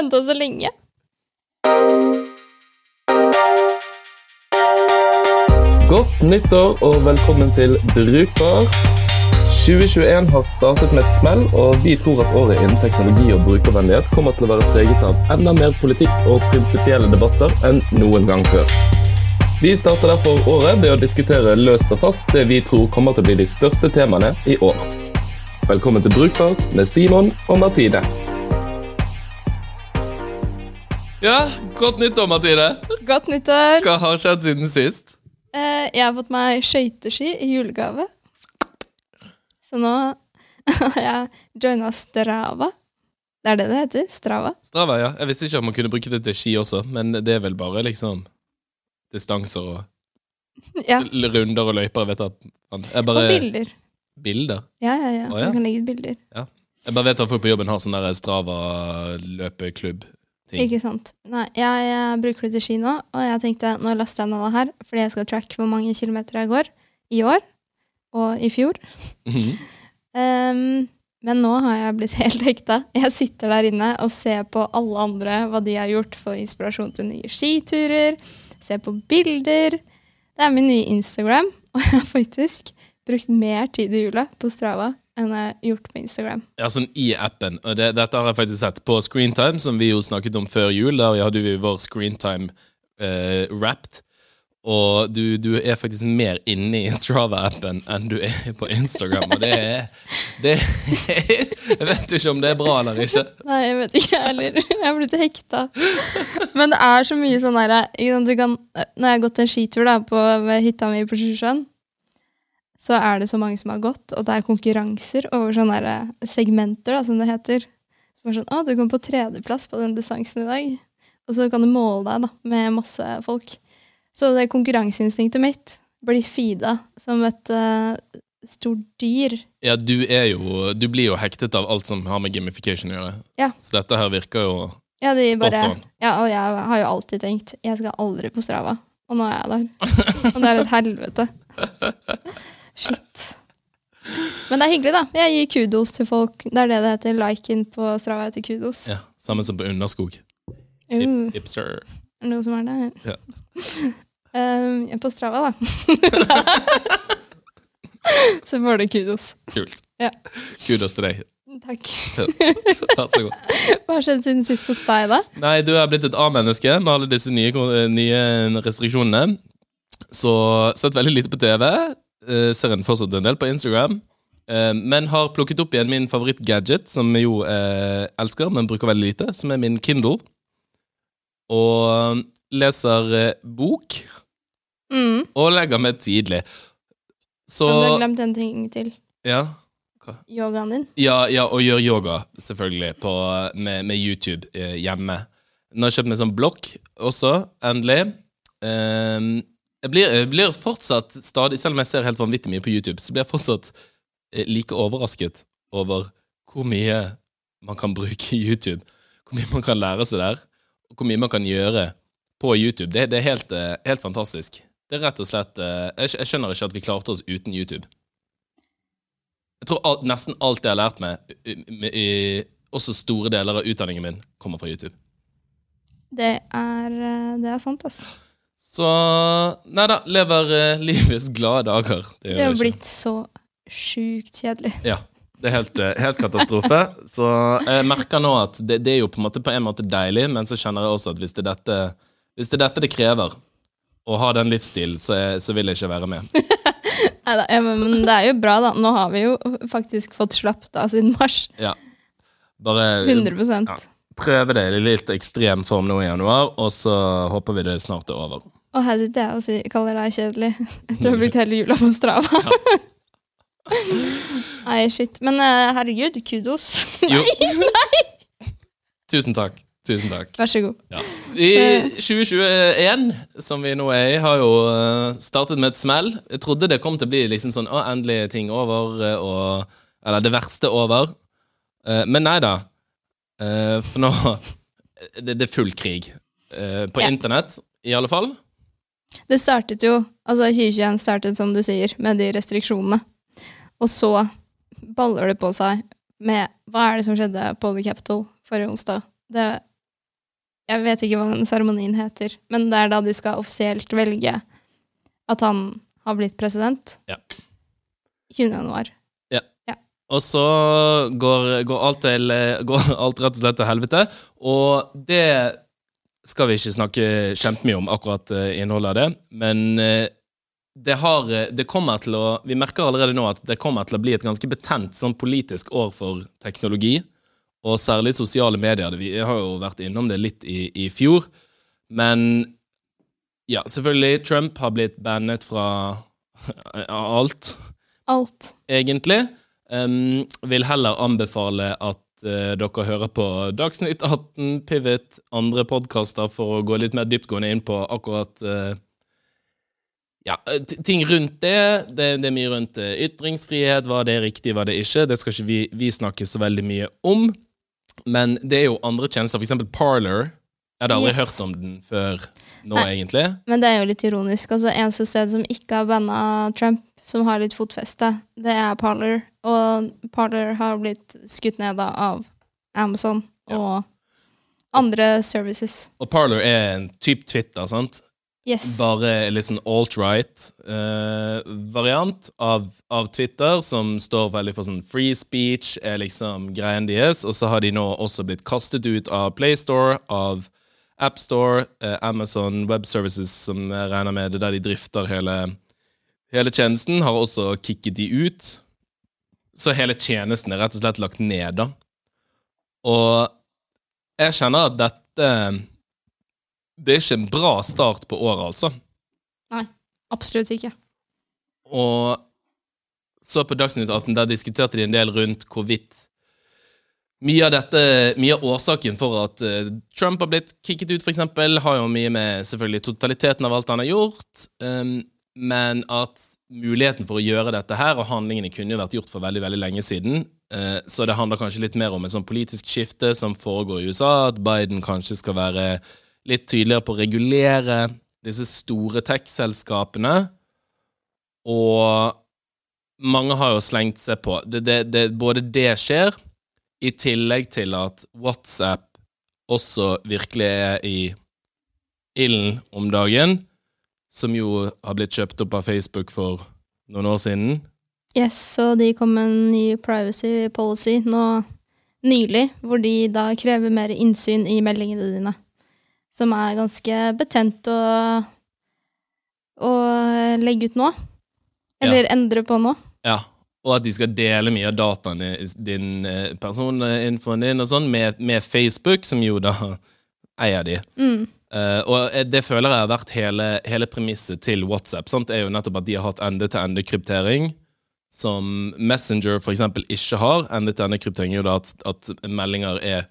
venta så lenge. Godt nyttår og velkommen til Brukbar. 2021 har startet med et smell, og vi tror at året innen teknologi og brukervennlighet kommer til å være preget av enda mer politikk og prinsipielle debatter enn noen gang før. Vi starter derfor året ved å diskutere løst og fast det vi tror kommer til å bli de største temaene i år. Velkommen til Brukbart med Simon og Martine. Ja, godt nyttår, Mathilde. Godt nyttår. Hva har skjedd siden sist? Eh, jeg har fått meg skøyteski i julegave. Så nå har jeg joina Strava. Det er det det heter? Strava. Strava, ja. Jeg visste ikke om man kunne bruke det til ski også, men det er vel bare liksom distanser og Ja. runder og løyper. Jeg vet at jeg Og bilder. Bilder? Ja, ja, ja. Å, ja. Man kan legge ut bilder. Jeg bare vet at folk på jobben har sånn der Strava-løpeklubb-ting. Ikke sant. Nei, jeg, jeg bruker det til ski nå, og jeg tenkte nå laster jeg ned det her, fordi jeg skal tracke hvor mange kilometer jeg går i år og i fjor. Ehm, men nå har jeg blitt helt hekta. Jeg sitter der inne og ser på alle andre hva de har gjort for inspirasjon til nye skiturer. Ser på bilder. Det er min nye Instagram, og jeg har faktisk brukt mer tid i jula på Strava enn jeg har gjort på Instagram. Ja, sånn i appen. Og det, dette har jeg faktisk sett på Screentime, som vi jo snakket om før jul. Der hadde vi vår Screentime uh, wrapped. Og du, du er faktisk mer inne i Strava-appen enn du er på Instagram. Og det er, det Jeg vet jo ikke om det er bra eller ikke. Nei, jeg vet ikke heller. Jeg har blitt hekta. Men det er så mye sånn kan, Når jeg har gått en skitur da, på ved hytta mi på Sjusjøen, så er det så mange som har gått, og det er konkurranser over sånne der segmenter, da, som det heter. Det er sånn, å, du kom på tredjeplass på den distansen i dag. Og så kan du måle deg da, med masse folk. Så det konkurranseinstinktet mitt blir feeda som et uh, stort dyr. Ja, du er jo Du blir jo hektet av alt som har med gamification å gjøre. Ja. Så dette her virker jo Ja, de bare, ja, og jeg har jo alltid tenkt jeg skal aldri på Strava. Og nå er jeg der. Og det er et helvete. Shit. Men det er hyggelig, da. Jeg gir kudos til folk. Det er det det heter. Liken på Strava heter kudos. ja, Samme som på Underskog. Uh, Ipser. er noe som er der? Ja. Um, på Strava, da. Så får du kudos. Kult. Ja. Kudos til deg. Takk. Vær så god. Hva har skjedd siden sist hos deg, da? Nei, du er blitt et A-menneske med alle disse nye, nye restriksjonene. Så sett veldig lite på TV. Eh, ser en fortsatt en del på Instagram. eh, men har plukket opp igjen min favorittgadget, som jeg jo eh, elsker, men bruker veldig lite, som er min Kindle. Og leser bok, Mm. og legger meg tidlig. Så Men du har glemt en ting til. Ja. Yogaen din. Ja, ja, og gjør yoga, selvfølgelig, på, med, med YouTube eh, hjemme. Nå har jeg kjøpt meg sånn blokk også, endelig. Ehm, jeg, blir, jeg blir fortsatt stadig, selv om jeg ser helt vanvittig mye på YouTube, så blir jeg fortsatt eh, like overrasket over hvor mye man kan bruke YouTube. Hvor mye man kan lære seg der, og hvor mye man kan gjøre på YouTube. Det, det er helt, eh, helt fantastisk. Det er rett og slett eh, jeg, jeg skjønner ikke at vi klarte oss uten YouTube. Jeg tror alt, nesten alt jeg har lært meg, også store deler av utdanningen min, kommer fra YouTube. Det er, det er sant, altså. Så Nei da, lever eh, livets glade dager. Det Det har jeg ikke. blitt så sjukt kjedelig. Ja. Det er helt, eh, helt katastrofe. Så jeg merker nå at det, det er jo på en, måte, på en måte deilig, men så kjenner jeg også at hvis det er dette, hvis det, er dette det krever, å ha den livsstilen, så, er- så vil jeg ikke være med. Neida, ja, men men det er jo bra, da. Nå har vi jo faktisk fått slappet av siden mars. Ja. Bare 100 ja. prøve det i litt ekstrem form nå i januar, og så håper vi det snart er over. Og her sitter jeg og sier, kaller deg kjedelig etter å ha brukt hele jula på Strava. Nei, shit. Men uh, herregud, kudos. Jo. Tusen takk. Tusen takk. Vær så god. Ja. I 2021, som vi nå er i, har jo eh, startet med et smell. Jeg trodde det kom til å bli liksom sånn Å, endelig ting over, eh, og Eller det verste over. Eh, Men nei da. Eh, For nå det, det er full krig. Eh, På Ja. internett, i alle fall. Det startet jo, altså 2021 startet som du sier, med de restriksjonene. Og så baller det på seg med Hva er det som skjedde på The Capital forrige onsdag? Det Jeg vet ikke hva den seremonien heter, men det er da de skal offisielt velge at han har blitt president. Ja. 20. januar. Og så går, går, alt til, går alt rett og slett til helvete. Og det skal vi ikke snakke kjempemye om, akkurat eh, innholdet av det. Men eh, det, har, eh, det kommer til å Vi merker allerede nå at det kommer til å bli et ganske betent sånn politisk år for teknologi. Og særlig sosiale medier. Vi har jo vært innom det litt i, i fjor. Men ja, selvfølgelig. Trump har blitt bannet fra alt, Alt. egentlig. Um, vil heller anbefale at dere hører på Dagsnytt 18, Pivot, andre podkaster for å gå litt mer dyptgående inn på akkurat uh, ja, ting rundt det. det. Det er mye rundt ytringsfrihet, hva det riktig, var det ikke. Det skal ikke vi, vi snakke så veldig mye om. Men det er jo andre tjenester, eksempel Parler. Jeg hadde aldri Yes. hørt om den før nå, Nei. egentlig. Men det er jo litt ironisk. Altså, eneste sted som ikke har banna Trump, som har litt fotfeste, det er Parler. Og Parler har blitt skutt ned av Amazon Ja. og andre services. Og Parler er en type Twitter, sant? Yes. Bare litt sånn alt-right eh, variant av, av Twitter, som står veldig for sånn free speech, er liksom greien deres. Og så har de nå også blitt kastet ut av PlayStore, av AppStore, eh, Amazon Web Services, som jeg regner med det er der de drifter hele, hele tjenesten, har også kicket de ut. Så hele tjenesten er rett og slett lagt ned, da. Og jeg kjenner at dette det er ikke en bra start på året, altså. Nei. Absolutt ikke. Og så på Dagsnytt 18, der diskuterte de en del rundt hvorvidt mye av dette, mye av årsaken for at uh, Trump har blitt kicket ut, eksempel, har jo mye med selvfølgelig totaliteten av alt han har gjort, um, men at muligheten for å gjøre dette her, og handlingene kunne jo vært gjort for veldig, veldig lenge siden, uh, så det handler kanskje litt mer om et sånn politisk skifte som foregår i USA, at Biden kanskje skal være litt tydeligere på å regulere disse store tech-selskapene, og mange har jo slengt seg på. Det, det, det, både det skjer, i tillegg til at WhatsApp også virkelig er i ilden om dagen, som jo har blitt kjøpt opp av Facebook for noen år siden. Yes, så de kom med en ny privacy policy nå nylig, hvor de da krever mer innsyn i meldingene dine. Som er ganske betent å, å legge ut nå. Eller endre på nå. Ja, og at de skal dele mye av dataen din eh, personinfoen din og sånn med, med Facebook, som jo da eier de. Mm. Uh, og eh, det føler jeg har vært hele, hele premisset til WhatsApp. Sant? er jo nettopp at de har hatt ende-til-ende-kryptering, som Messenger eksempel ikke har. Ende-til-ende-kryptering er jo da at, at meldinger er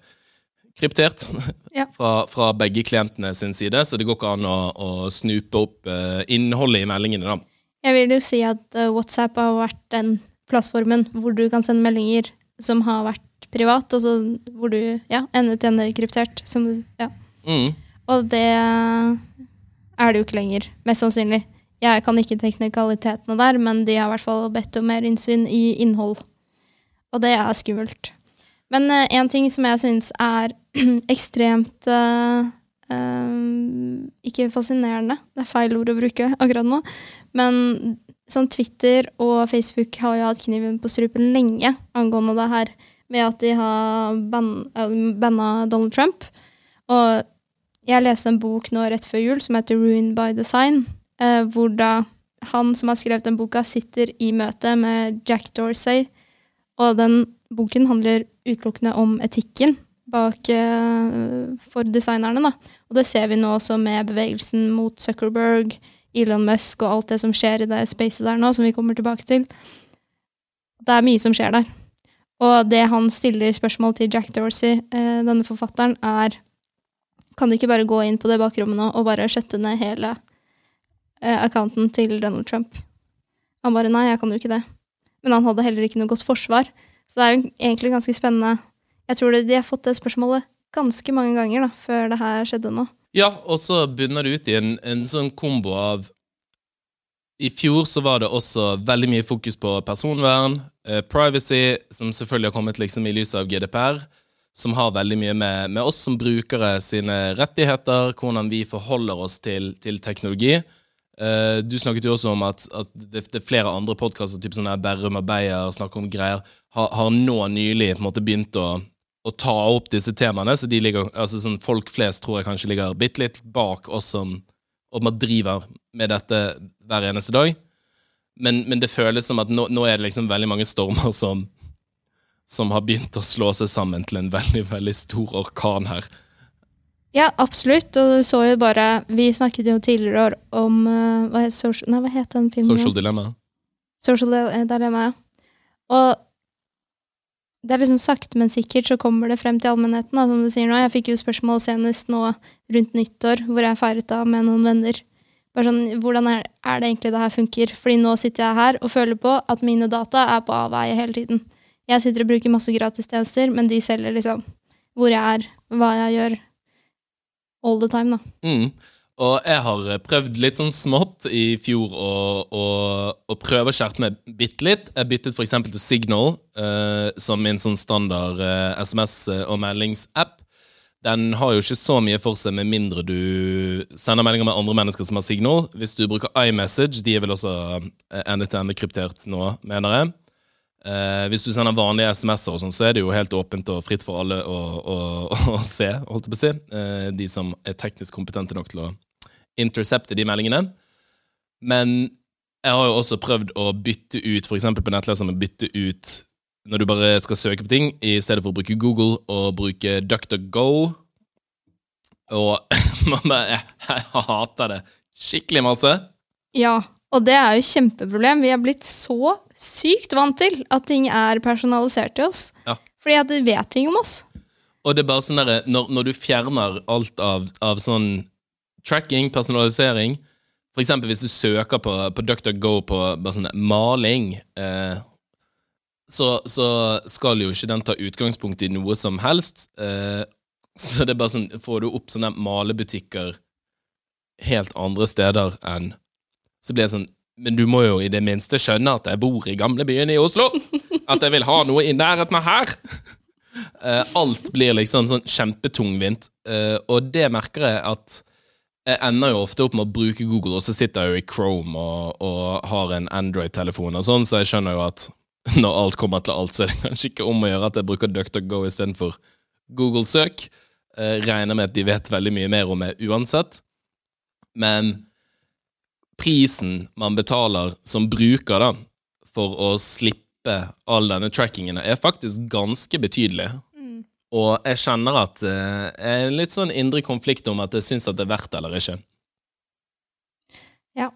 kryptert Ja. fra, fra begge klientene sin side, så det går ikke an å, å snupe opp uh, innholdet i meldingene. da. Jeg vil jo si at uh, WhatsApp har vært den plattformen hvor du kan sende meldinger som har vært privat, og så hvor du ja, ende til ende kryptert. Som du, ja. Mm. Og det er det jo ikke lenger, mest sannsynlig. Jeg kan ikke teknikalitetene der, men de har i hvert fall bedt om mer innsyn i innhold. Og det er skummelt. Men én en ting som jeg syns er ekstremt eh, eh, Ikke fascinerende, det er feil ord å bruke akkurat nå. Men sånn Twitter og Facebook har jo hatt kniven på strupen lenge angående det her med at de har eh, banna Donald Trump. Og jeg leste en bok nå rett før jul som heter Ruined by Design, eh, hvor da han som har skrevet den boka, sitter i møte med Jack Dorsey. Og den boken handler utelukkende om etikken bak eh, for designerne. Da. Og det ser vi nå også med bevegelsen mot Zuckerberg, Elon Musk og alt det som skjer i det spacet der nå, som vi kommer tilbake til. Det er mye som skjer der. Og det han stiller spørsmål til Jack Dorsey, eh, denne forfatteren, er Kan du ikke bare gå inn på det bakrommet nå og bare skjøtte ned hele eh, accounten til Donald Trump? Han bare nei, jeg kan jo ikke det. Men han hadde heller ikke noe godt forsvar. Så det er jo egentlig ganske spennende. Jeg tror de har fått det spørsmålet ganske mange ganger da, før det her skjedde nå. Ja, og så bunner det ut i en, en sånn kombo av I fjor så var det også veldig mye fokus på personvern, eh, privacy, som selvfølgelig har kommet liksom i lys av GDPR. som har veldig mye med, med oss som brukere sine rettigheter, hvordan vi forholder oss til, til teknologi. Eh, du snakket jo også om at, at det, det, er flere andre podkaster, typ sånn her Berrum og Beyer, snakker om greier, har, har nå nylig måte begynt å, å ta opp disse temaene. Så de ligger, altså sånn Folk flest tror jeg kanskje ligger bitte litt bak oss som og man driver med dette hver eneste dag. Men, men det føles som at nå, nå, er det liksom veldig mange stormer som, som har begynt å slå seg sammen til en veldig, veldig stor orkan her. Ja, absolutt. Og du så jo bare Vi snakket jo tidligere om uh, hva, het social, nei, hva het den filmen? Social Dilemma. Social Dilemma, ja. Og det er liksom sakte, men sikkert så kommer det frem til allmennheten. Da, som du sier nå. Jeg fikk jo spørsmål senest nå rundt nyttår, hvor jeg feiret da med noen venner. Bare sånn, Hvordan er, er, det egentlig det her funker? Fordi nå sitter jeg her og føler på at mine data er på avveie hele tiden. Jeg sitter og bruker masse gratistjenester, men de selger liksom hvor jeg er, hva jeg gjør. All the time, da. Mm. Og jeg har prøvd litt sånn smått i fjor å, prøve å skjerpe meg bitte litt. Jeg byttet f.eks. til Signal, uh, som min sånn standard uh, eh, SMS- og meldingsapp. Den har jo ikke så mye for seg med mindre du sender meldinger med andre mennesker som har Signal. Hvis du bruker iMessage, de er vel også eh, ende-til-ende-kryptert nå, mener jeg. Uh, hvis du sender vanlige SMS-er, og sånn, så er det jo helt åpent og fritt for alle å, å, å se, holdt jeg på å si. de som er teknisk kompetente nok til å intercepte de meldingene. Men jeg har jo også prøvd å bytte ut, f.eks. på nettleseren, bytte ut når du bare skal søke på ting, i stedet for å bruke Google og bruke DuckDuckGo. Og jeg, jeg hater det skikkelig masse. Ja, og det er jo et kjempeproblem. Vi er blitt så sykt vant til at ting er personalisert til oss. Ja. Fordi at de vet ting om oss. Og det er bare sånn der, når, når du fjerner alt av, av sånn tracking, personalisering. For eksempel hvis du søker på, på DuckDuckGo på sånn maling, eh, så, så, skal jo ikke den ta utgangspunkt i noe som helst. Eh, så det er bare sånn Får du opp sånne malebutikker helt andre steder enn Så blir det sånn Men du må jo i det minste skjønne at jeg bor i gamlebyen i Oslo! At jeg vil ha noe i nærheten av her! Eh, alt blir liksom sånn kjempetungvint, eh, og det merker jeg at jeg ender jo ofte opp med å bruke Google, og så sitter jeg jo i Chrome og, og har en Android-telefon, og sånn, så jeg skjønner jo at når alt kommer til alt, så er det kanskje ikke om å gjøre at jeg bruker DuckDuckGo istedenfor Google-søk. Jeg regner med at de vet veldig mye mer om meg uansett. Men prisen man betaler som bruker da, for å slippe all denne trackingen, er faktisk ganske betydelig. Og jeg kjenner at uh, jeg er litt sånn indre konflikt om at jeg syns at det er verdt det eller ikke. Ja.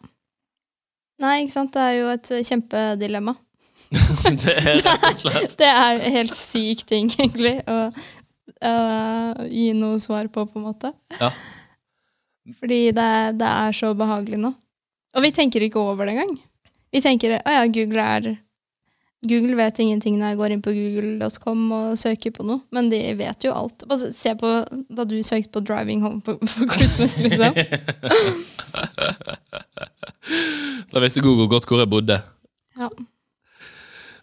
Nei, ikke sant. Det er jo et kjempedilemma. det er rett og slett. det er en helt syk ting, egentlig, å uh, gi noe svar på, på en måte. Ja. Fordi det, det, er så behagelig nå. Og vi tenker ikke over det engang. Vi tenker å ja, Google er Google vet ingenting når jeg går inn på google.com og søker på noe, men de vet jo alt. Bare se på da du søkte på 'Driving Home for, for Christmas', liksom. da visste Google godt hvor jeg bodde. Ja.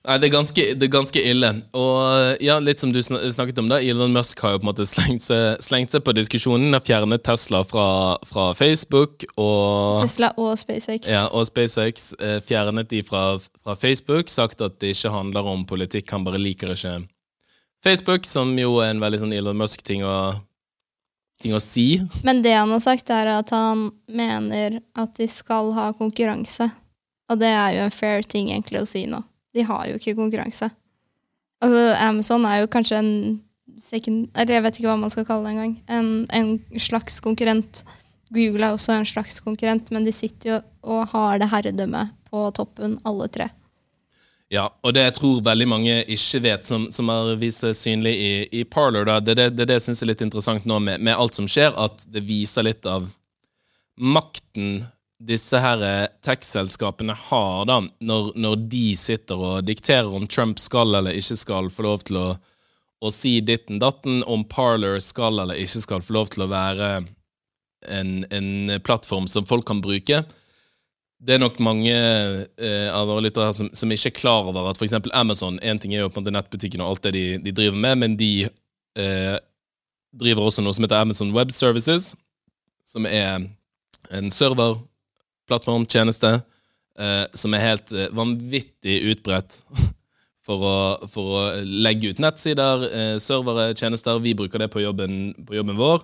Nei, det er, ganske, det er, ganske, ille. Og ja, litt som du snakket om, da, Elon Musk har jo på en måte slengt seg, slengt seg på diskusjonen. Har fjernet Tesla fra, fra, Facebook. Og, Tesla og SpaceX. Ja, og SpaceX eh, fjernet de fra, fra, Facebook. Sagt at det ikke handler om politikk. Han bare liker ikke Facebook, som jo er en veldig sånn Elon Musk-ting å, ting å si. Men det han har sagt, er at han mener at de skal ha konkurranse. Og det er jo en fair ting egentlig å si nå. De har jo ikke konkurranse. Altså, Amazon er jo kanskje en second, eller jeg vet ikke hva man skal kalle det engang. En, en slags konkurrent. Google er også en slags konkurrent, men de sitter jo og har det herredømmet på toppen, alle tre. Ja, og det jeg tror veldig mange ikke vet, som, som har vist seg synlig i, i Parler, da, det det, det, det jeg syns er litt interessant nå med, med alt som skjer, at det viser litt av makten disse her eh, tech-selskapene har, da, når, når, de sitter og dikterer om Trump skal eller ikke skal få lov til å, å si ditten datten, om Parler skal eller ikke skal få lov til å være en, en plattform som folk kan bruke. Det er nok mange eh, av våre lyttere her som, som, ikke er klar over at f.eks. Amazon En ting er jo på en måte nettbutikken og alt det de, de driver med, men de eh, driver også noe som heter Amazon Web Services, som er en serverplattformtjeneste eh, som er helt eh, vanvittig utbredt for å, for å legge ut nettsider, eh, servere, tjenester. Vi bruker det på jobben, på jobben vår.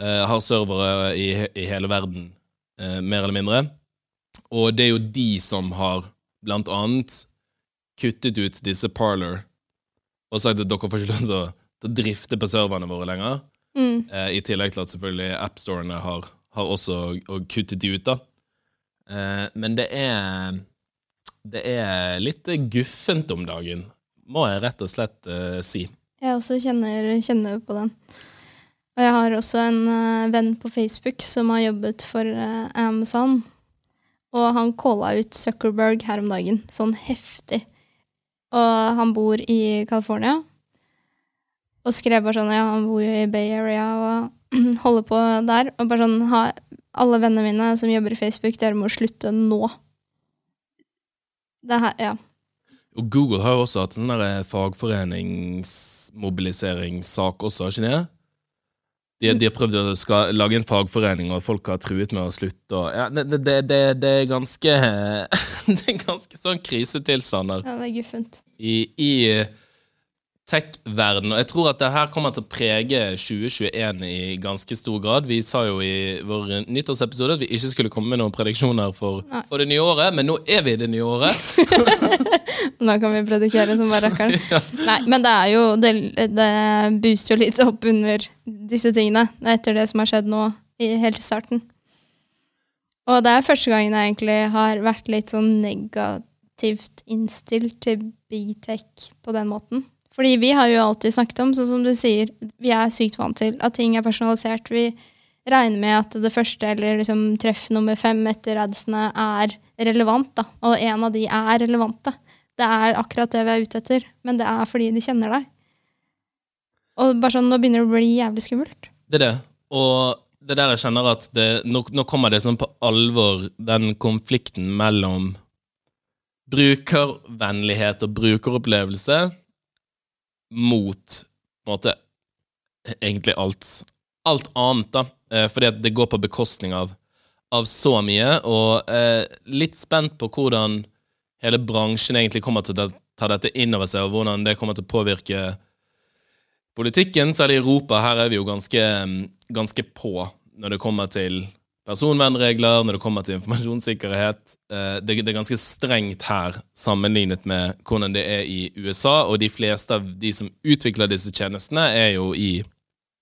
Eh, har servere i, i hele verden, eh, mer eller mindre. Og det er jo de som har blant annet kuttet ut disse Parler og sagt at dere får ikke lov til å, til å drifte på serverne våre lenger. Mm. Eh, I tillegg til at selvfølgelig appstorene har, har også og kuttet de ut, da. Eh, men det er Det er litt guffent om dagen, må jeg rett og slett eh, si. Jeg også kjenner, kjenner på den. Og jeg har også en uh, venn på Facebook som har jobbet for uh, Amazon. Og han calla ut Zuckerberg her om dagen, sånn heftig. Og han bor i California. Og skrev bare sånn Ja, han bor jo i Bay Area og holder på der. Og bare sånn Alle vennene mine som jobber i Facebook, dere må slutte nå. Det her, ja. Og Google har jo også hatt sånn der fagforeningsmobiliseringssak også, har ikke det? De, de har prøvd å skal lage en fagforening, og folk har truet med å slutte. Og, ja, det, det, det, det er ganske Det er ganske sånn krisetilstander ja det er guffent. i, i tech-verden. Og jeg tror at det her kommer til å prege 2021 i ganske stor grad. Vi sa jo i vår nyttårsepisode at vi ikke skulle komme med noen prediksjoner for, for det nye året, men nå er vi i det nye året. Nå kan vi predikere som bare rakkeren. Nei, men det er jo det, det booster jo litt opp under disse tingene etter det som har skjedd nå i helt starten. Og det er første gangen jeg egentlig har vært litt sånn negativt innstilt til big tech på den måten. Fordi vi har jo alltid snakket om, sånn som du sier, vi er sykt vant til at ting er personalisert. Vi regner med at det første, eller liksom treff nummer fem etter adsene, er relevant. da, Og en av de er relevante. Det er akkurat det vi er ute etter, men det er fordi de kjenner deg. Og bare sånn, nå begynner det å bli jævlig skummelt. Det er det. Og det der jeg kjenner at det, nå, nå kommer det sånn på alvor, den konflikten mellom brukervennlighet og brukeropplevelse mot på en måte egentlig alt, alt annet, da. Eh, fordi det går på bekostning av, av så mye. Og eh, litt spent på hvordan hele bransjen egentlig kommer til å ta dette inn over seg, og hvordan det kommer til å påvirke politikken, særlig i Europa. Her er vi jo ganske, ganske på når det kommer til personvernregler, når det kommer til informasjonssikkerhet. Eh, Det, er ganske strengt her sammenlignet med hvordan det er i USA, og de fleste av de som utvikler disse tjenestene, er jo i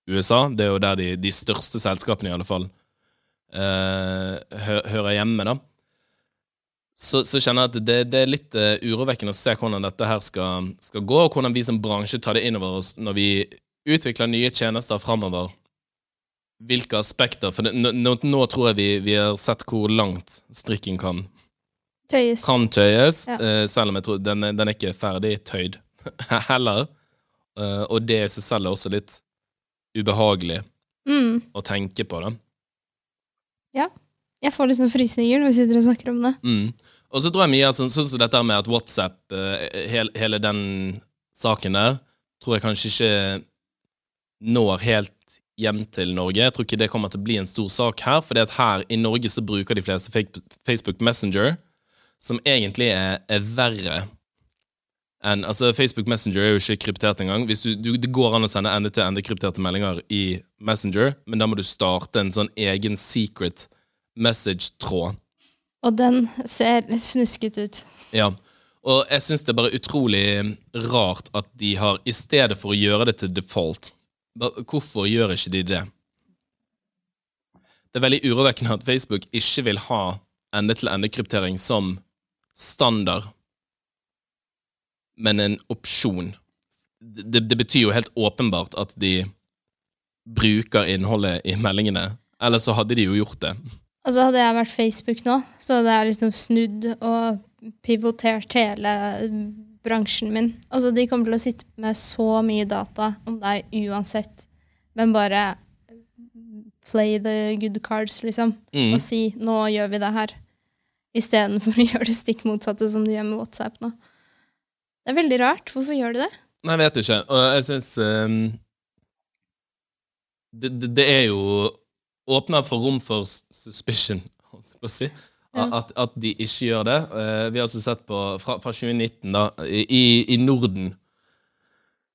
USA. Det er jo der de, de største selskapene, i alle fall, eh, hø, hører hjemme, da. Så, så kjenner jeg at det, det er litt eh, urovekkende å se hvordan dette her skal, skal gå, og hvordan vi som bransje tar det innover oss når vi utvikler nye tjenester framover. Hvilke aspekter For nå, nå, tror jeg vi, vi har sett hvor langt strikken kan, Tøyes. kan tøyes, Ja. eh, selv om jeg tror den, den er ikke ferdig tøyd heller. Eh, og det i seg selv er også litt ubehagelig Mm. å tenke på. det. Ja. Jeg får liksom frysninger når vi sitter og snakker om det. Mm. Og så tror jeg mye sånn, sånn som dette med at WhatsApp, eh, hele, hele den saken der, tror jeg kanskje ikke når helt hjem til Norge. Jeg tror ikke det kommer til å bli en stor sak her, for her i Norge så bruker de fleste Facebook Messenger, som egentlig er, er verre enn Altså, Facebook Messenger er jo ikke kryptert engang. Hvis du, du, det går an å sende ende-til-ende-krypterte meldinger i Messenger, men da må du starte en sånn egen secret message-tråd. Og den ser snusket ut. Ja. Og jeg syns det er bare utrolig rart at de har, i stedet for å gjøre det til default Hvorfor gjør ikke de det? Det er veldig urovekkende at Facebook ikke vil ha ende-til-ende-kryptering som standard, men en opsjon. Det, det betyr jo helt åpenbart at de bruker innholdet i meldingene. Ellers så hadde de jo gjort det. Altså Hadde jeg vært Facebook nå, så hadde jeg liksom snudd og pivotert hele bransjen min. Altså De kommer til å sitte med så mye data om deg uansett, men bare play the good cards, liksom. Mm. Og si 'nå gjør vi det her', istedenfor å gjøre det stikk motsatte som de gjør med WhatsApp nå. Det er veldig rart. Hvorfor gjør de det? Nei, jeg vet ikke. Og jeg syns um, det, det, det er jo åpna for rom for suspicion, holdt jeg på å si. At, at de ikke gjør det. Eh, vi har også sett på fra, fra 2019, da, i, i Norden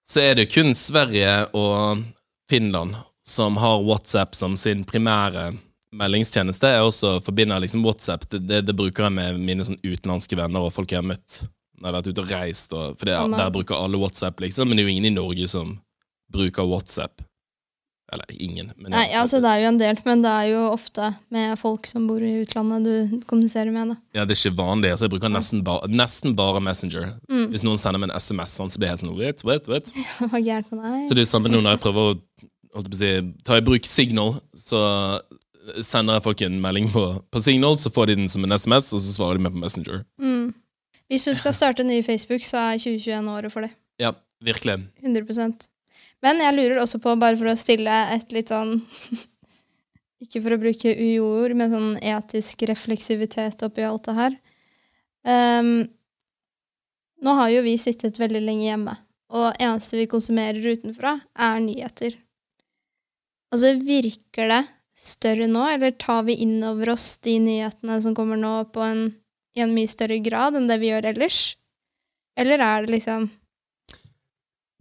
så er det kun Sverige og Finland som har WhatsApp som sin primære meldingstjeneste. Jeg også forbinder liksom WhatsApp det, det, det bruker jeg med mine sånn utenlandske venner og folk jeg har møtt når jeg har vært ute og reist. Og, for det, der bruker alle WhatsApp, liksom, men det er jo ingen i Norge som bruker WhatsApp. Eller ingen. Men Nei, altså Det er jo en del, men det er jo ofte med folk som bor i utlandet du kommuniserer med. da. Ja, det er ikke vanlig. Altså, jeg bruker nesten, ba nesten bare Messenger. Mm. Hvis noen sender meg en SMS, sånn, så blir jeg helt sånn wait, wait, wait. Hva gærent med deg? Så det er samme nå når jeg prøver å å si, ta i bruk Signal, så sender jeg folk en melding på, på Signal, så får de den som en SMS, og så svarer de meg på Messenger. Mm. Hvis du skal starte en ny Facebook, så er 2021 året for det. Ja, virkelig. 100 Men jeg lurer også på, bare for å stille et litt sånn Ikke for å bruke UiO-ord, men sånn etisk refleksivitet oppi alt det her. Um, nå har jo vi sittet veldig lenge hjemme, og eneste vi konsumerer utenfra, er nyheter. Altså, virker det større nå, eller tar vi inn over oss de nyhetene som kommer nå, på en, i en mye større grad enn det vi gjør ellers? Eller er det liksom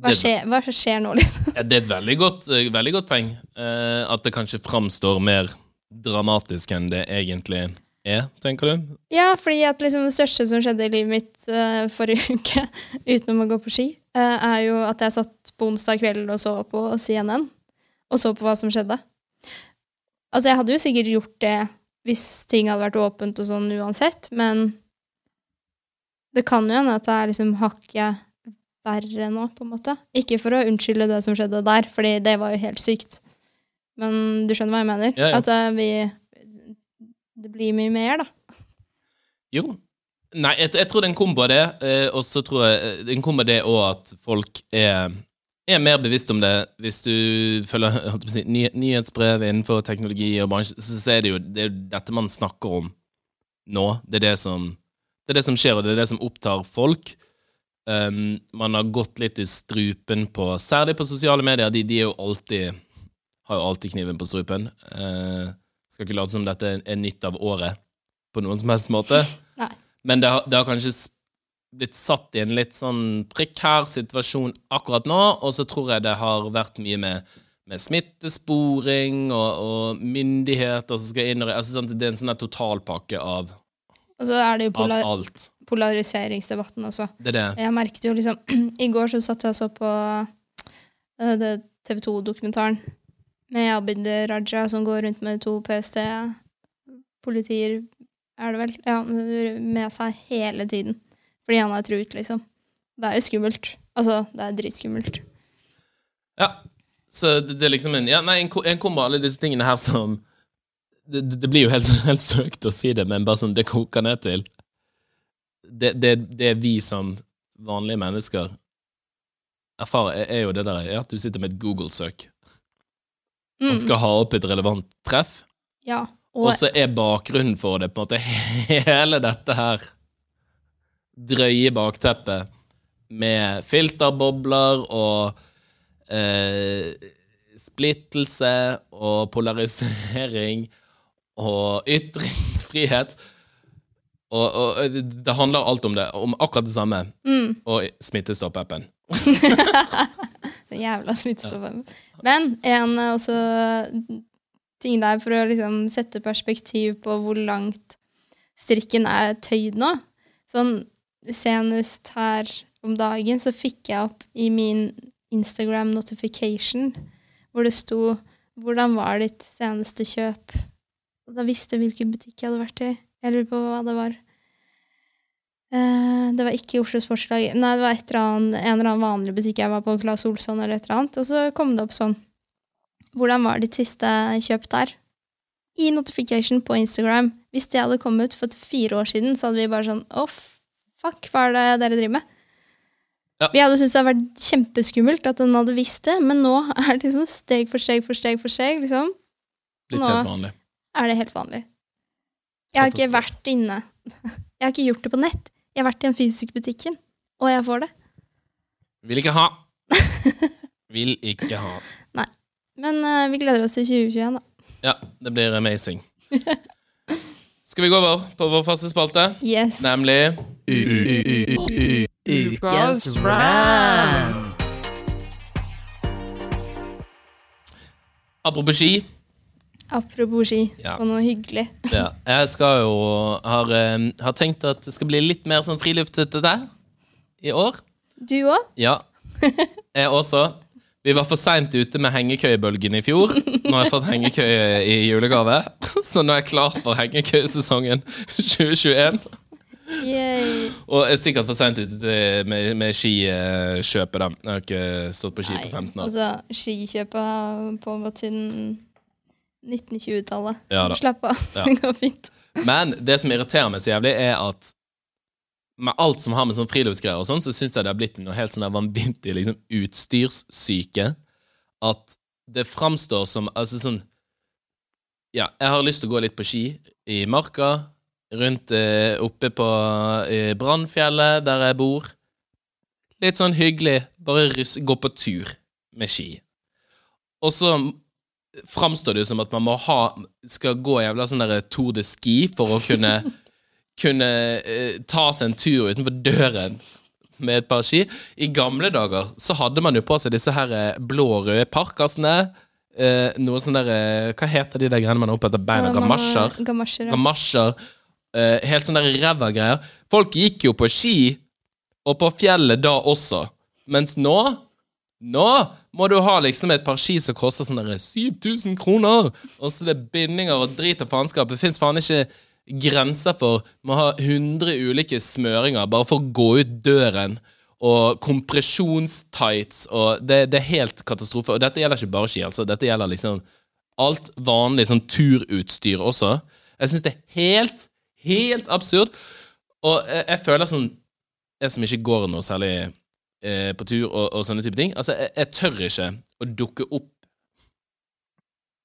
Hva skjer, hva skjer nå, liksom? det er et veldig godt, eh, veldig godt poeng. eh, at det kanskje framstår mer dramatisk enn det egentlig er, tenker du? Ja, fordi at liksom det største som skjedde i livet mitt uh, forrige uke, utenom å gå på ski, uh, er jo at jeg satt på onsdag kveld og så på CNN, og så på hva som skjedde. Altså, jeg hadde jo sikkert gjort det hvis ting hadde vært åpent og sånn uansett, men det kan jo hende at det er liksom hakket verre nå, på en måte. Ikke for å unnskylde det som skjedde der, fordi det var jo helt sykt. Men du skjønner hva jeg mener? Ja, ja. At uh, vi Det blir mye mer, da. Jo. Nei, jeg, jeg tror det er en kombo av det, eh, og så tror jeg eh, det er en kombo av det òg at folk er, er mer bevisst om det. Hvis du følger si, ny, nyhetsbrev innenfor teknologi og bransje, så, så er det jo det er dette man snakker om nå. Det er det som, det er det som skjer, og det er det som opptar folk. Um, man har gått litt i strupen på Særlig på sosiale medier. De, de jo alltid har jo alltid kniven på strupen. Uh, skal ikke late som dette er, nytt av året på noen som helst måte. Nei. Men det har, det har kanskje blitt satt i en litt sånn prekær situasjon akkurat nå, og så tror jeg det har vært mye med, med smittesporing og, og myndigheter som skal inn og altså, sånn, Det er en sånn totalpakke av, av alt. Polariseringsdebatten også. Det det. Jeg merket jo liksom I går så satt jeg og så på eh, TV 2-dokumentaren med Abid Raja som går rundt med to PST-politier, er det vel, ja, med seg hele tiden. Fordi han er truet, liksom. Det er jo skummelt. Altså, det er dritskummelt. Ja. Så det, det er liksom en, ja, nei, en, en av alle disse tingene her som det, det det blir jo helt, helt søkt å si det, men bare sånn det koker ned til Det, det, det vi som vanlige mennesker erfarer, er, er jo det der ja, at du sitter med et Google-søk Mm. og skal ha opp et relevant treff, Ja. og Og, så er bakgrunnen for det på en måte hele dette her drøye bakteppet med filterbobler og eh, splittelse og polarisering og ytringsfrihet. Og, og det- handler alt om det, om akkurat det samme. mm, Og Smittestopp-appen. den jævla Smittestopp-appen. Men en eh, også ting der for å liksom sette perspektiv på hvor langt strikken er tøyd nå. Sånn senest her om dagen så fikk jeg opp i min Instagram notification hvor det sto 'Hvordan var ditt seneste kjøp?' Og da visste jeg hvilken butikk jeg hadde vært i. Jeg lurer på hva det var. Eh, det var ikke i Oslo Sportslag. Nei, det var et eller annet, en eller annen vanlig butikk jeg var på, Claes Olsson eller et eller annet. Og så kom det opp sånn Hvordan var ditt siste kjøp der? I notification på Instagram. Hvis det hadde kommet for fire år siden, så hadde vi bare sånn Å, fuck, hva er det dere driver med? Ja. Vi hadde syntes det hadde vært kjempeskummelt at den hadde visst det, men nå er det liksom steg for steg for steg for steg, liksom. Blitt helt vanlig. Er det helt vanlig. Jeg har ikke vært inne. Jeg har ikke gjort det på nett. Jeg har vært i den fysiske butikken, og jeg får det. Vil ikke ha. Vil ikke ha. Nei. Men uh, vi gleder oss til 2021, da. Ja, det blir amazing. Skal vi gå over på vår faste spalte? Yes. Nemlig Ukas rant. Apropos ski. Apropos ski, Ja. og noe hyggelig. Ja, jeg skal jo har, eh, har tenkt at det skal bli litt mer sånn friluftsete i år. Du òg? Ja. Jeg også. Vi var for seint ute med hengekøyebølgen i fjor. Nå har jeg fått hengekøye i julegave, så nå er jeg klar for hengekøyesesongen 2021. Yay. Og jeg er sikkert for seint ute til- med, med skikjøpet, da. Jeg har ikke stått på ski på 15 år. altså, skikjøpet har pågått siden 1920-tallet. Ja da. Slapp av. Ja. Det går fint. Men det som irriterer meg så jævlig, er at med alt som har med sånn friluftsgreier og sånn, så syns jeg det har blitt noe helt sånn vanvittig liksom, utstyrssyke. At det framstår som Altså sånn Ja, jeg har lyst til å gå litt på ski i marka, rundt eh, oppe på eh, Brannfjellet, der jeg bor. Litt sånn hyggelig. Bare russ, gå på tur med ski. Og så framstår det jo som at man må ha skal gå jævla sånn der Tour de Ski for å kunne kunne eh, ta seg en tur utenfor døren med et par ski. I gamle dager så hadde man jo på seg disse her eh, blå og røde parkasene. Eh, noe sånn der eh, Hva heter de der greiene man har oppe etter beina? Og man har- Gamasjer? Gamasjer, ja. Gamasjer. Eh, helt sånn der ræva greier. Folk gikk jo på ski, og på fjellet da også. Mens nå nå må du ha liksom et par ski som koster sånn der 7000 kroner, og så er det bindinger og drit og faenskap. Det fins faen ikke grenser for Må ha 100 ulike smøringer bare for å gå ut døren. Og kompresjonstights og det, det er helt katastrofe. Og dette gjelder ikke bare ski, altså. Dette gjelder liksom alt vanlig sånn turutstyr også. Jeg syns det er helt, helt absurd. Og jeg, jeg føler sånn Jeg som ikke går noe særlig eh, på tur og, og sånne type ting. Altså, jeg, jeg tør ikke å dukke opp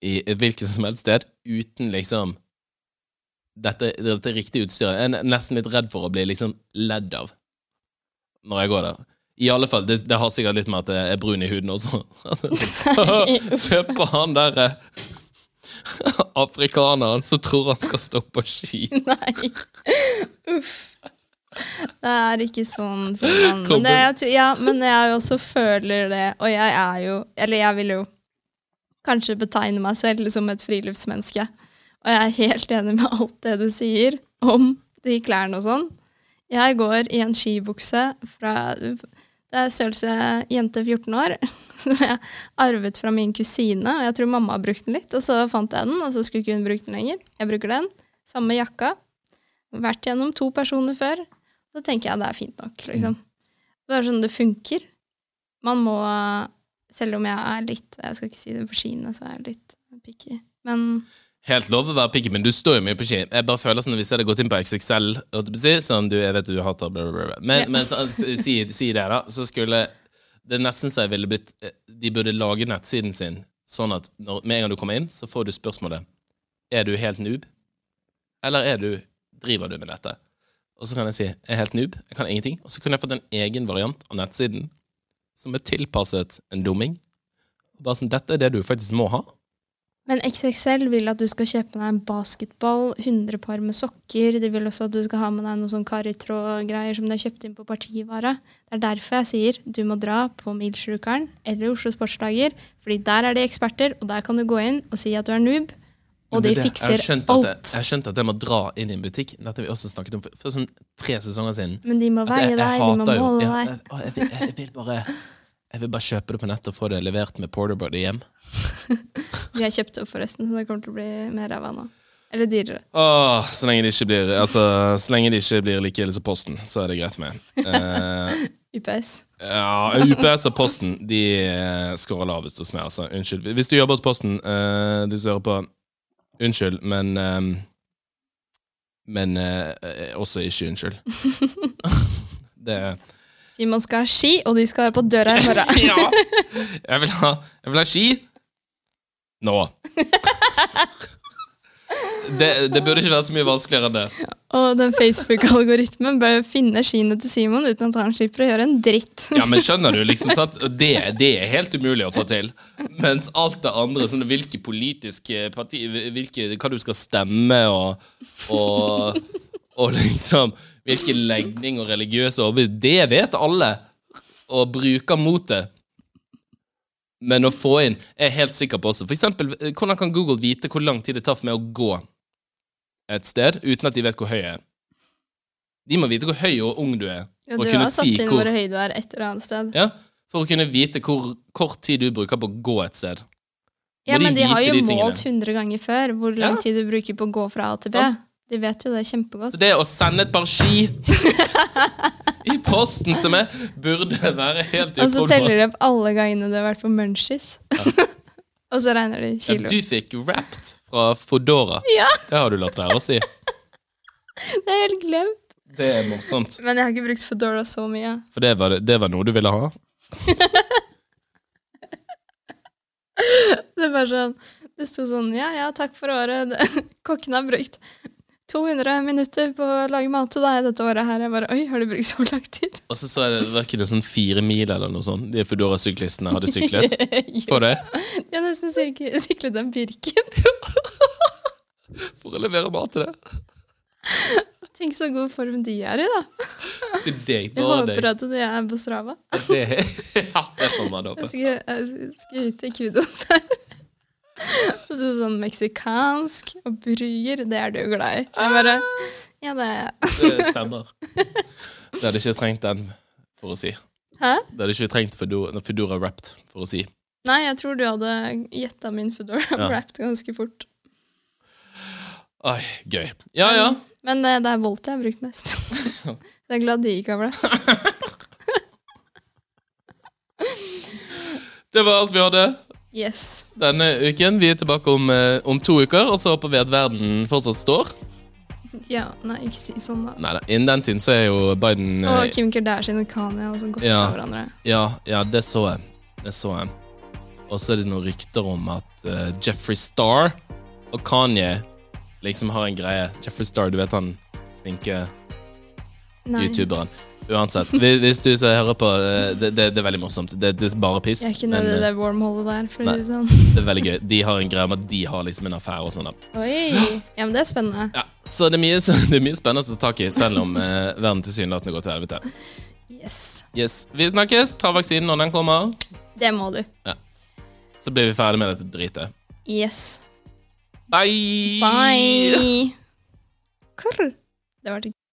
i et hvilket som helst sted uten liksom dette, dette riktige utstyret. Jeg er nesten litt redd for å bli liksom ledd av når jeg går der. I alle fall, det, det har sikkert litt med at jeg er brun i huden også. Se på han der eh, afrikaneren som tror han skal stå på ski. Nei. Uff. Det er ikke sånn som man men, det, jeg, ja, men jeg også føler det, og jeg er jo Eller jeg vil jo kanskje betegne meg selv som et friluftsmenneske. Og jeg er helt enig med alt det du sier om de klærne og sånn. Jeg går i en skibukse fra Det er størrelse jente 14 år. Som jeg arvet fra min kusine, og jeg tror mamma har brukt den litt. Og så fant jeg den, og så skulle ikke hun bruke den lenger. Jeg bruker den. Samme jakka. Vært gjennom to personer før. Så tenker jeg det er fint nok, liksom. Det er sånn det funker. Man må Selv om jeg er litt Jeg skal ikke si det på skiene, så er jeg litt picky. Men Helt lov å være picky, men du står jo mye på ski. Jeg bare føler sånn Hvis jeg hadde gått inn på XXL sånn, du, Jeg vet du hater bla, bla, bla. Men, Ja. men så, si, si det, da. Så skulle Det er nesten så jeg ville blitt De burde lage nettsiden sin sånn at når, med en gang du kommer inn, så får du spørsmålet Er du helt noob? Eller er du Driver du med dette? Og så kan jeg si jeg er helt noob, jeg kan ingenting. Og så kunne jeg fått en egen variant av nettsiden som er tilpasset en dumming. Bare sånn, Dette er det du faktisk må ha. Men XXL vil at du skal kjøpe deg en basketball, 100 par med sokker. De vil også at du skal ha med deg noe sånn karitråd-greier som de har kjøpt inn på partivare. Det er derfor jeg sier du må dra på Milsjukeren eller Oslo Sportslager, fordi der er de eksperter, og der kan du gå inn og si at du er noob, og de er. Jeg fikser at alt. Jeg, jeg har skjønt at jeg må dra inn i en butikk. Dette har vi også snakket om for, for sånn tre sesonger siden. Men de må At veie jeg, jeg deg, de må måle deg. jeg, jeg, jeg, vil, jeg, vil bare, jeg vil bare kjøpe det på nettet og få det levert med porterbody hjem. De har kjøpt opp, forresten, så det kommer til å bli mer ræva nå. Eller dyrere. Åh, så lenge det ikke blir Altså, så lenge det ikke blir like ille som Posten, så er det greit med. Uh, UPS. ja, UPS og Posten De eh, scorer lavest hos meg, altså. Unnskyld. Hvis du jobber hos Posten, uh, du som hører på Unnskyld, men um, Men eh, også ikke unnskyld. det Simon skal ha ski, og de skal være på døra i morgen. ja! Jeg vil ha, jeg vil ha ski nå. Det, det burde ikke være så mye vanskeligere enn det. Og den Facebook-algoritmen bør finne skiene til Simon uten at han slipper å gjøre en dritt. Ja, men skjønner du, liksom? Det, det er helt umulig å få til. Mens alt det andre, sånn hvilke politiske parti, hvilke, hva du skal stemme, og, og, og liksom hvilke legning og religiøse overbevisning det vet alle, og bruker mot det. Men å få inn Jeg er helt sikker på også. For eksempel, hvordan kan Google vite hvor lang tid det tar for meg å gå et sted uten at de vet hvor høy jeg er? De må vite hvor høy og ung du er. Ja, du har satt si inn hvor høy du er et eller annet sted. Ja, For å kunne vite hvor kort tid du bruker på å gå et sted. Ja, de men de har jo de målt 100 ganger før hvor lang Ja. tid du bruker på å gå fra A til B. Sant. De vet jo det kjempegodt. Så det å sende et par ski i posten til meg burde være helt Og så teller de opp alle gangene du har vært på Munchies. og så regner de Ja, kilo. du fikk Wrapped fra Fodora. Ja, Det har du latt være å si. det er helt glemt. Det er morsomt. Men jeg har ikke brukt Foodora så mye. For det var, det var noe du ville ha? Det var sånn Det sto sånn Ja, ja, takk for året. Kokken har brukt 200 minutter på å lage mat til deg dette året her. Jeg bare Oi, har du brukt så lang tid? Og så så jeg det virket det sånn fire mil eller noe sånt. De Foodora-syklistene hadde syklet. For det. De har nesten syklet, syklet den Birken. For å levere mat til det. Tenk så god form de er i, da. Til deg. Jeg håper deg. at de er på Strava. Det, ja, det får man Jeg håpe. jeg skulle hit til kudos der. Og så sånn meksikansk og burger, det er du glad i. Jeg bare Ja, det Det stemmer. Det hadde ikke trengt den, for å si. Hæ? Det hadde ikke trengt Foodora, Foodora Wrapped, for å si. Nei, jeg tror du hadde gjetta min Foodora Ja. wrapped ganske fort. Oi, gøy. Ja, ja. Men det, det er Volt jeg har brukt mest. Så jeg er glad de ikke har wrapped. Det var alt vi hadde Yes. denne uken. Vi er tilbake om, eh, om to uker, og så håper vi at verden fortsatt står. Ja, nei, ikke si sånn, da. Nei da, innen den tiden så er jo Biden eh, Og Kim Kardashian og Kanye har også gått Ja. hverandre. Ja, ja, det så jeg. Det så jeg. Og så er det noen rykter om at uh, Jeffrey Star og Kanye liksom har en greie. Jeffrey Star, du vet han sminke-youtuberen. Uansett. Hvis, du ser, hører på eh, det, det, det er veldig morsomt. Det, det er bare piss. jeg er ikke nede i eh, det wormholet der, for Nei. det sånn. det er veldig gøy. De har en greie om at de har liksom en affære og sånn. Oi! Ja, men det er spennende. Ja, så det er mye, det er mye spennende å ta tak i, selv om eh, verden tilsynelatende går til helvete. Yes. Yes, Vi snakkes. Ta vaksinen når den kommer. Det må du. Så blir vi ferdig med dette dritet. Yes. Bye! Bye! Kurr. Det var til